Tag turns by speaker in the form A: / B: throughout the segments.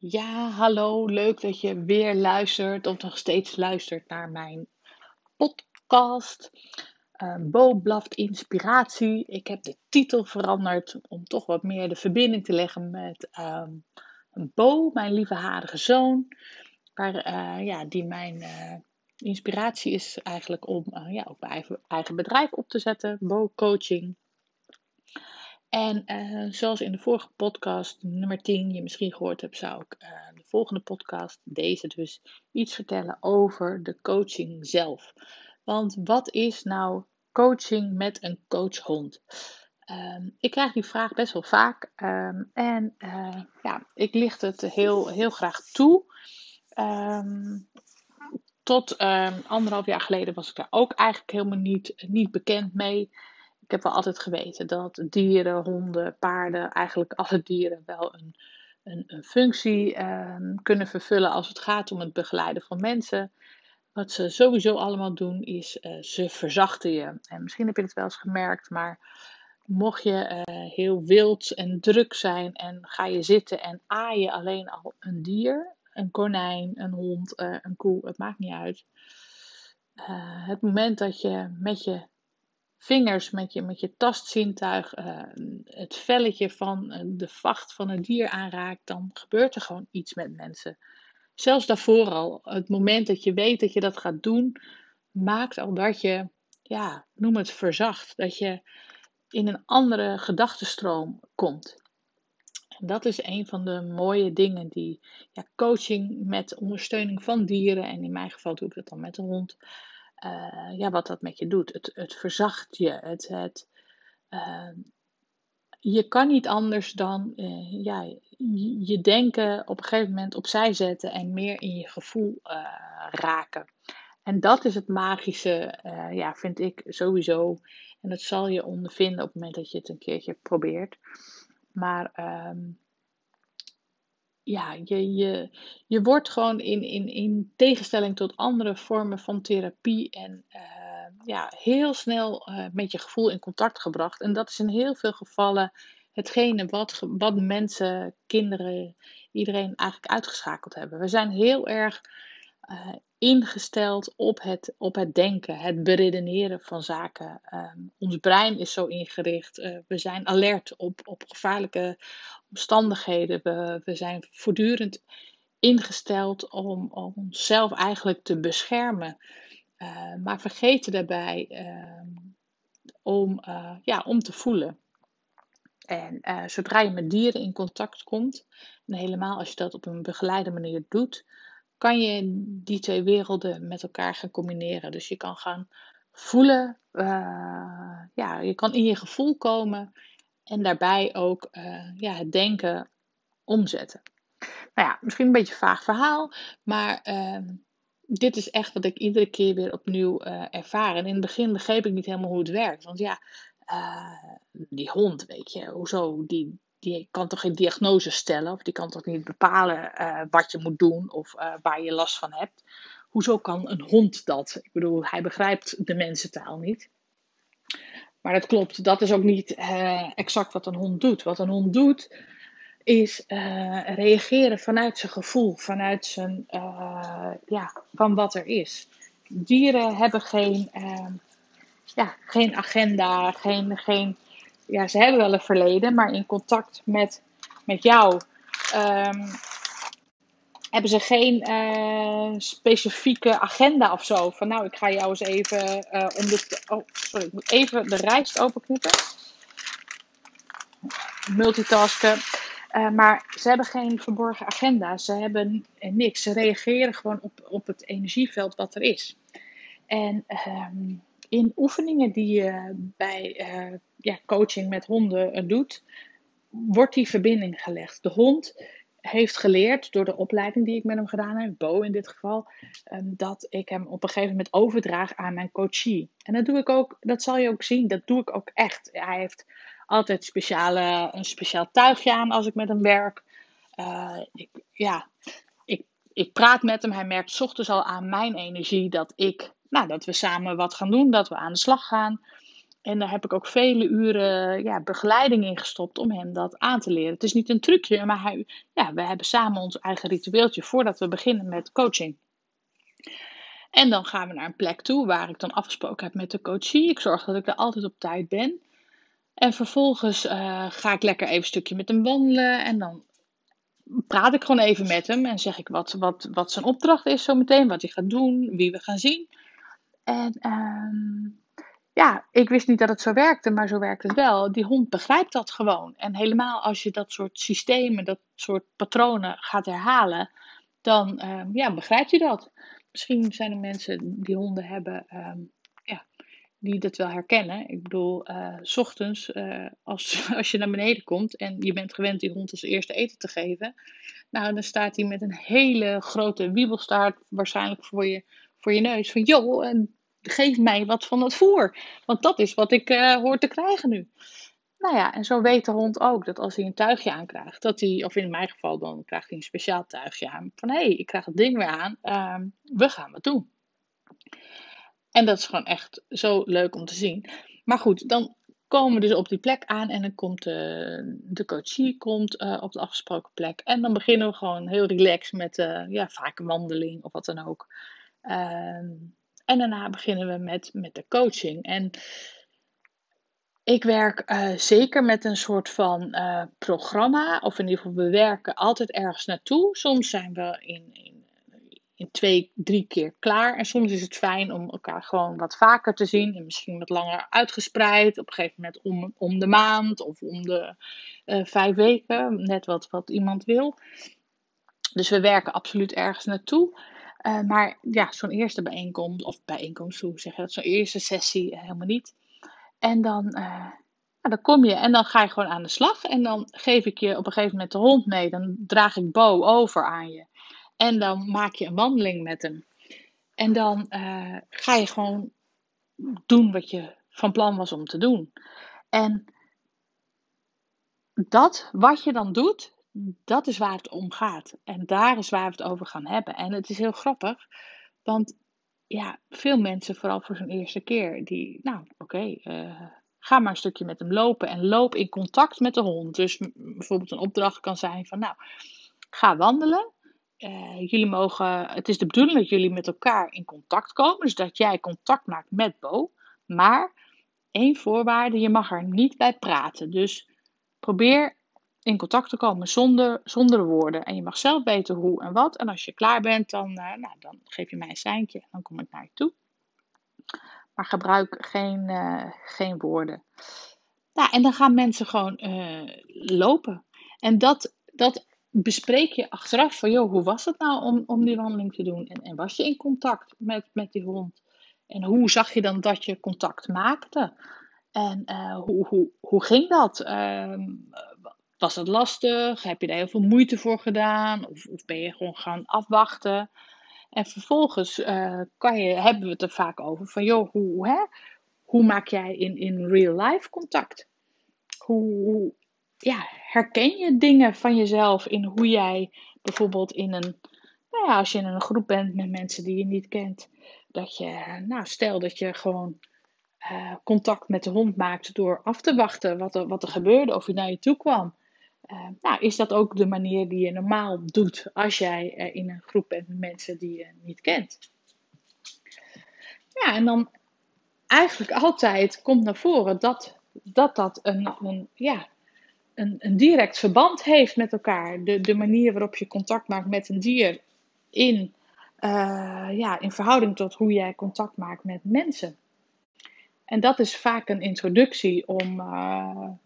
A: Ja, hallo. Leuk dat je weer luistert of nog steeds luistert naar mijn podcast. Uh, Bo blaft inspiratie. Ik heb de titel veranderd om toch wat meer de verbinding te leggen met uh, Bo, mijn lieve harige zoon. Waar, uh, ja, die mijn uh, inspiratie is eigenlijk om ja, ook mijn eigen, eigen bedrijf op te zetten. Bo Coaching. En uh, zoals in de vorige podcast, nummer 10, je misschien gehoord hebt, zou ik uh, de volgende podcast, deze dus, iets vertellen over de coaching zelf. Want wat is nou coaching met een coachhond? Um, ik krijg die vraag best wel vaak um, en uh, ja, ik licht het heel, heel graag toe. Um, tot anderhalf jaar geleden was ik daar ook eigenlijk helemaal niet, niet bekend mee ik heb wel altijd geweten dat dieren, honden, paarden, eigenlijk alle dieren wel een, een, een functie uh, kunnen vervullen als het gaat om het begeleiden van mensen. Wat ze sowieso allemaal doen is uh, ze verzachten je. En misschien heb je het wel eens gemerkt, maar mocht je uh, heel wild en druk zijn en ga je zitten en aaien alleen al een dier, een konijn, een hond, eh, een koe, het maakt niet uit. het moment dat je met je vingers met je, met je tastzintuig uh, het velletje van uh, de vacht van een dier aanraakt, dan gebeurt er gewoon iets met mensen. Zelfs daarvoor al, het moment dat je weet dat je dat gaat doen, maakt al dat je, ja, noem het verzacht, dat je in een andere gedachtenstroom komt. En dat is een van de mooie dingen die ja, coaching met ondersteuning van dieren, en in mijn geval doe ik dat dan met de hond, uh, ja, wat dat met je doet. Het, het verzacht je. Het, het, uh, je kan niet anders dan uh, ja, je, denken op een gegeven moment opzij zetten en meer in je gevoel raken. En dat is het magische, ja, vind ik sowieso. En dat zal je ondervinden op het moment dat je het een keertje probeert. Maar ehm, ja, je, je, je wordt gewoon in, in, in tegenstelling tot andere vormen van therapie en uh, ja, heel snel uh, met je gevoel in contact gebracht. En dat is in heel veel gevallen hetgene wat, wat mensen, kinderen, iedereen eigenlijk uitgeschakeld hebben. We zijn heel erg uh, ingesteld op het, op het denken, het beredeneren van zaken. Um, ons brein is zo ingericht. Uh, we zijn alert op, op gevaarlijke omstandigheden. We, we zijn voortdurend ingesteld om, om onszelf eigenlijk te beschermen. Uh, maar vergeten daarbij ehm, om, ja, om te voelen. En zodra je met dieren in contact komt, en helemaal als je dat op een begeleide manier doet, kan je die twee werelden met elkaar gaan combineren. Dus je kan gaan voelen, uh, ja, je kan in je gevoel komen en daarbij ook uh, ja, het denken omzetten. Nou ja, misschien een beetje een vaag verhaal, maar uh, dit is echt wat ik iedere keer weer opnieuw uh, ervaar. En in het begin begreep ik niet helemaal hoe het werkt. Want ja, die hond, weet je, hoezo, die, die kan toch geen diagnose stellen of die kan toch niet bepalen uh, wat je moet doen of uh, waar je last van hebt. Hoezo kan een hond dat? Ik bedoel, hij begrijpt de mensentaal niet. Maar dat klopt, dat is ook niet uh, exact wat een hond doet. Wat een hond doet is reageren vanuit zijn gevoel, vanuit zijn, ja, van wat er is. Dieren hebben geen, ja, geen agenda, geen, geen ja, ze hebben wel een verleden, maar in contact met, met jou um, hebben ze geen uh, specifieke agenda of zo. Van nou, ik ga jou eens even uh, om de. Oh, sorry, ik moet even de rijst openknippen. Multitasken. Uh, maar ze hebben geen verborgen agenda. Ze hebben niks. Ze reageren gewoon op, op het energieveld wat er is. En um, in oefeningen die je bij uh, ja, coaching met honden uh, doet, wordt die verbinding gelegd. De hond heeft geleerd door de opleiding die ik met hem gedaan heb, Bo in dit geval, um, dat ik hem op een gegeven moment overdraag aan mijn coachie. En dat doe ik ook, dat zal je ook zien, dat doe ik ook echt. Hij heeft altijd speciale, een speciaal tuigje aan als ik met hem werk. Uh, ik, ja, ik, ik praat met hem, hij merkt ochtends al aan mijn energie dat ik nou, dat we samen wat gaan doen, dat we aan de slag gaan. En daar heb ik ook vele uren ja, begeleiding in gestopt om hem dat aan te leren. Het is niet een trucje, maar hij, ja, we hebben samen ons eigen ritueeltje voordat we beginnen met coaching. En dan gaan we naar een plek toe waar ik dan afgesproken heb met de coachie. Ik zorg dat ik er altijd op tijd ben. En vervolgens uh, ga ik lekker even een stukje met hem wandelen. En dan praat ik gewoon even met hem en zeg ik wat, wat, wat zijn opdracht is zometeen, wat hij gaat doen, wie we gaan zien. En uh, ja, ik wist niet dat het zo werkte, maar zo werkt het wel. Die hond begrijpt dat gewoon. En helemaal als je dat soort systemen, dat soort patronen gaat herhalen, dan uh, ja, begrijpt hij dat. Misschien zijn er mensen die honden hebben, ja, die dat wel herkennen. Ik bedoel, uh, s ochtends, uh, als, als je naar beneden komt en je bent gewend die hond als eerste eten te geven, nou, dan staat hij met een hele grote wiebelstaart waarschijnlijk voor je, voor je neus. Van, joh, geef mij wat van het voer. Want dat is wat ik uh, hoor te krijgen nu. Nou ja, en zo weet de hond ook dat als hij een tuigje aankrijgt, dat hij, of in mijn geval dan krijgt hij een speciaal tuigje aan, van hé, hey, ik krijg het ding weer aan, uh, we gaan wat doen. En dat is gewoon echt zo leuk om te zien. Maar goed, dan komen we dus op die plek aan en dan komt de, de coachie komt, uh, op de afgesproken plek. En dan beginnen we gewoon heel relaxed met ja, vaak een wandeling of wat dan ook. En daarna beginnen we met, met de coaching. En ik werk uh, zeker met een soort van uh, programma, of in ieder geval we werken altijd ergens naartoe. Soms zijn we in, in, in twee, drie keer klaar. En soms is het fijn om elkaar gewoon wat vaker te zien en misschien wat langer uitgespreid. Op een gegeven moment om, om de maand of om de uh, vijf weken, net wat, wat iemand wil. Dus we werken absoluut ergens naartoe. Uh, maar ja, zo'n eerste bijeenkomst, of bijeenkomst, hoe zeg je dat? Zo'n eerste sessie uh, helemaal niet. En dan, uh, ja, dan kom je en dan ga je gewoon aan de slag. En dan geef ik je op een gegeven moment de hond mee. Dan draag ik Bo over aan je. En dan maak je een wandeling met hem. En dan ga je gewoon doen wat je van plan was om te doen. En dat, wat je dan doet, dat is waar het om gaat. En daar is waar we het over gaan hebben. En het is heel grappig, want ja, veel mensen, vooral voor zo'n eerste keer, die, nou oké, uh, ga maar een stukje met hem lopen en loop in contact met de hond. Dus bijvoorbeeld een opdracht kan zijn van, nou, ga wandelen. Uh, jullie mogen, het is de bedoeling dat jullie met elkaar in contact komen, dus dat jij contact maakt met Bo. Maar één voorwaarde, je mag er niet bij praten. Dus probeer in contact te komen zonder, zonder woorden. En je mag zelf weten hoe en wat. En als je klaar bent, dan, uh, nou, dan geef je mij een seintje en dan kom ik naar je toe. Maar gebruik geen, uh, geen woorden. Ja, en dan gaan mensen gewoon uh, lopen. En dat, dat bespreek je achteraf van, joh, hoe was het nou om, om die wandeling te doen? En, en was je in contact met, met die hond? En hoe zag je dan dat je contact maakte? En hoe, hoe, hoe ging dat? Ehm, was dat lastig? Heb je daar heel veel moeite voor gedaan? Of, of ben je gewoon gaan afwachten? En vervolgens uh, kan je, hebben we het er vaak over van, joh, hoe, hè, hoe maak jij in, in real life contact? Hoe, ja, herken je dingen van jezelf in hoe jij bijvoorbeeld in een, nou ja, als je in een groep bent met mensen die je niet kent, dat je, nou, stel dat je gewoon uh, contact met de hond maakt door af te wachten wat er, wat er gebeurde, of hij naar je toe kwam. Uh, nou, is dat ook de manier die je normaal doet als jij uh, in een groep bent met mensen die je niet kent? Ja, en dan eigenlijk altijd komt naar voren dat dat, dat een, een, ja, een, een direct verband heeft met elkaar. De, de manier waarop je contact maakt met een dier in, uh, ja, in verhouding tot hoe jij contact maakt met mensen. En dat is vaak een introductie om, nou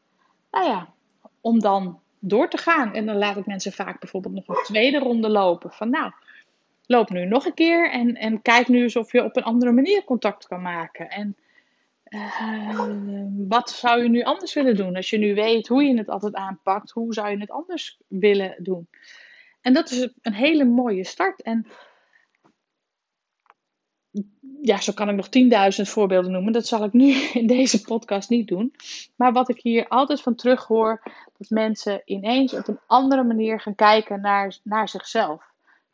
A: ja, om dan door te gaan. En dan laat ik mensen vaak bijvoorbeeld nog een tweede ronde lopen. Van nou, loop nu nog een keer en, en kijk nu eens of je op een andere manier contact kan maken. En uh, wat zou je nu anders willen doen? Als je nu weet hoe je het altijd aanpakt, hoe zou je het anders willen doen? En dat is een hele mooie start. En ja, zo kan ik nog 10.000 voorbeelden noemen. Dat zal ik nu in deze podcast niet doen. Maar wat ik hier altijd van terug hoor, dat mensen ineens op een andere manier gaan kijken naar, naar zichzelf.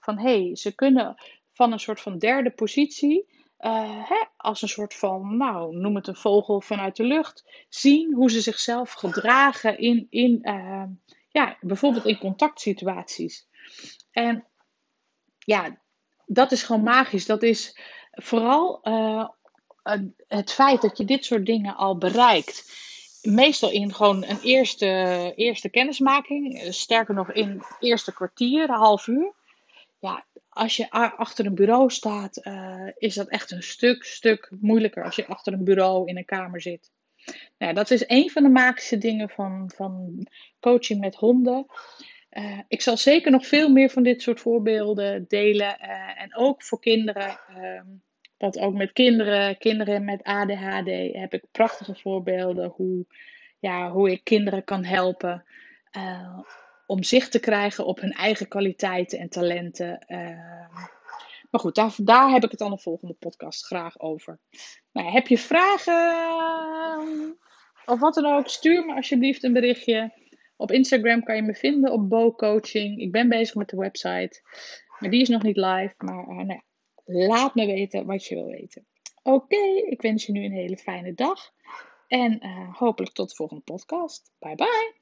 A: Van hé, hey, ze kunnen van een soort van derde positie hè, als een soort van, nou, noem het een vogel vanuit de lucht, zien hoe ze zichzelf gedragen in, in ja, bijvoorbeeld in contactsituaties. En ja, dat is gewoon magisch. Dat is vooral het feit dat je dit soort dingen al bereikt. Meestal in gewoon een eerste, eerste kennismaking. Sterker nog in eerste kwartier, half uur. Ja, als je achter een bureau staat, is dat echt een stuk, stuk moeilijker als je achter een bureau in een kamer zit. Nou, dat is een van de magische dingen van, van coaching met honden. Ik zal zeker nog veel meer van dit soort voorbeelden delen. En ook voor kinderen. Uh, want ook met kinderen, kinderen met ADHD, heb ik prachtige voorbeelden hoe, ja, hoe ik kinderen kan helpen uh, om zicht te krijgen op hun eigen kwaliteiten en talenten. Uh, maar goed, daar, daar heb ik het dan de volgende podcast graag over. Nou, heb je vragen of wat dan ook, stuur me alsjeblieft een berichtje. Op Instagram kan je me vinden op Bo Coaching. Ik ben bezig met de website, maar die is nog niet live. Maar uh, nou ja, Laat me weten wat je wil weten. Oké, ik wens je nu een hele fijne dag. En uh, hopelijk tot de volgende podcast. Bye bye.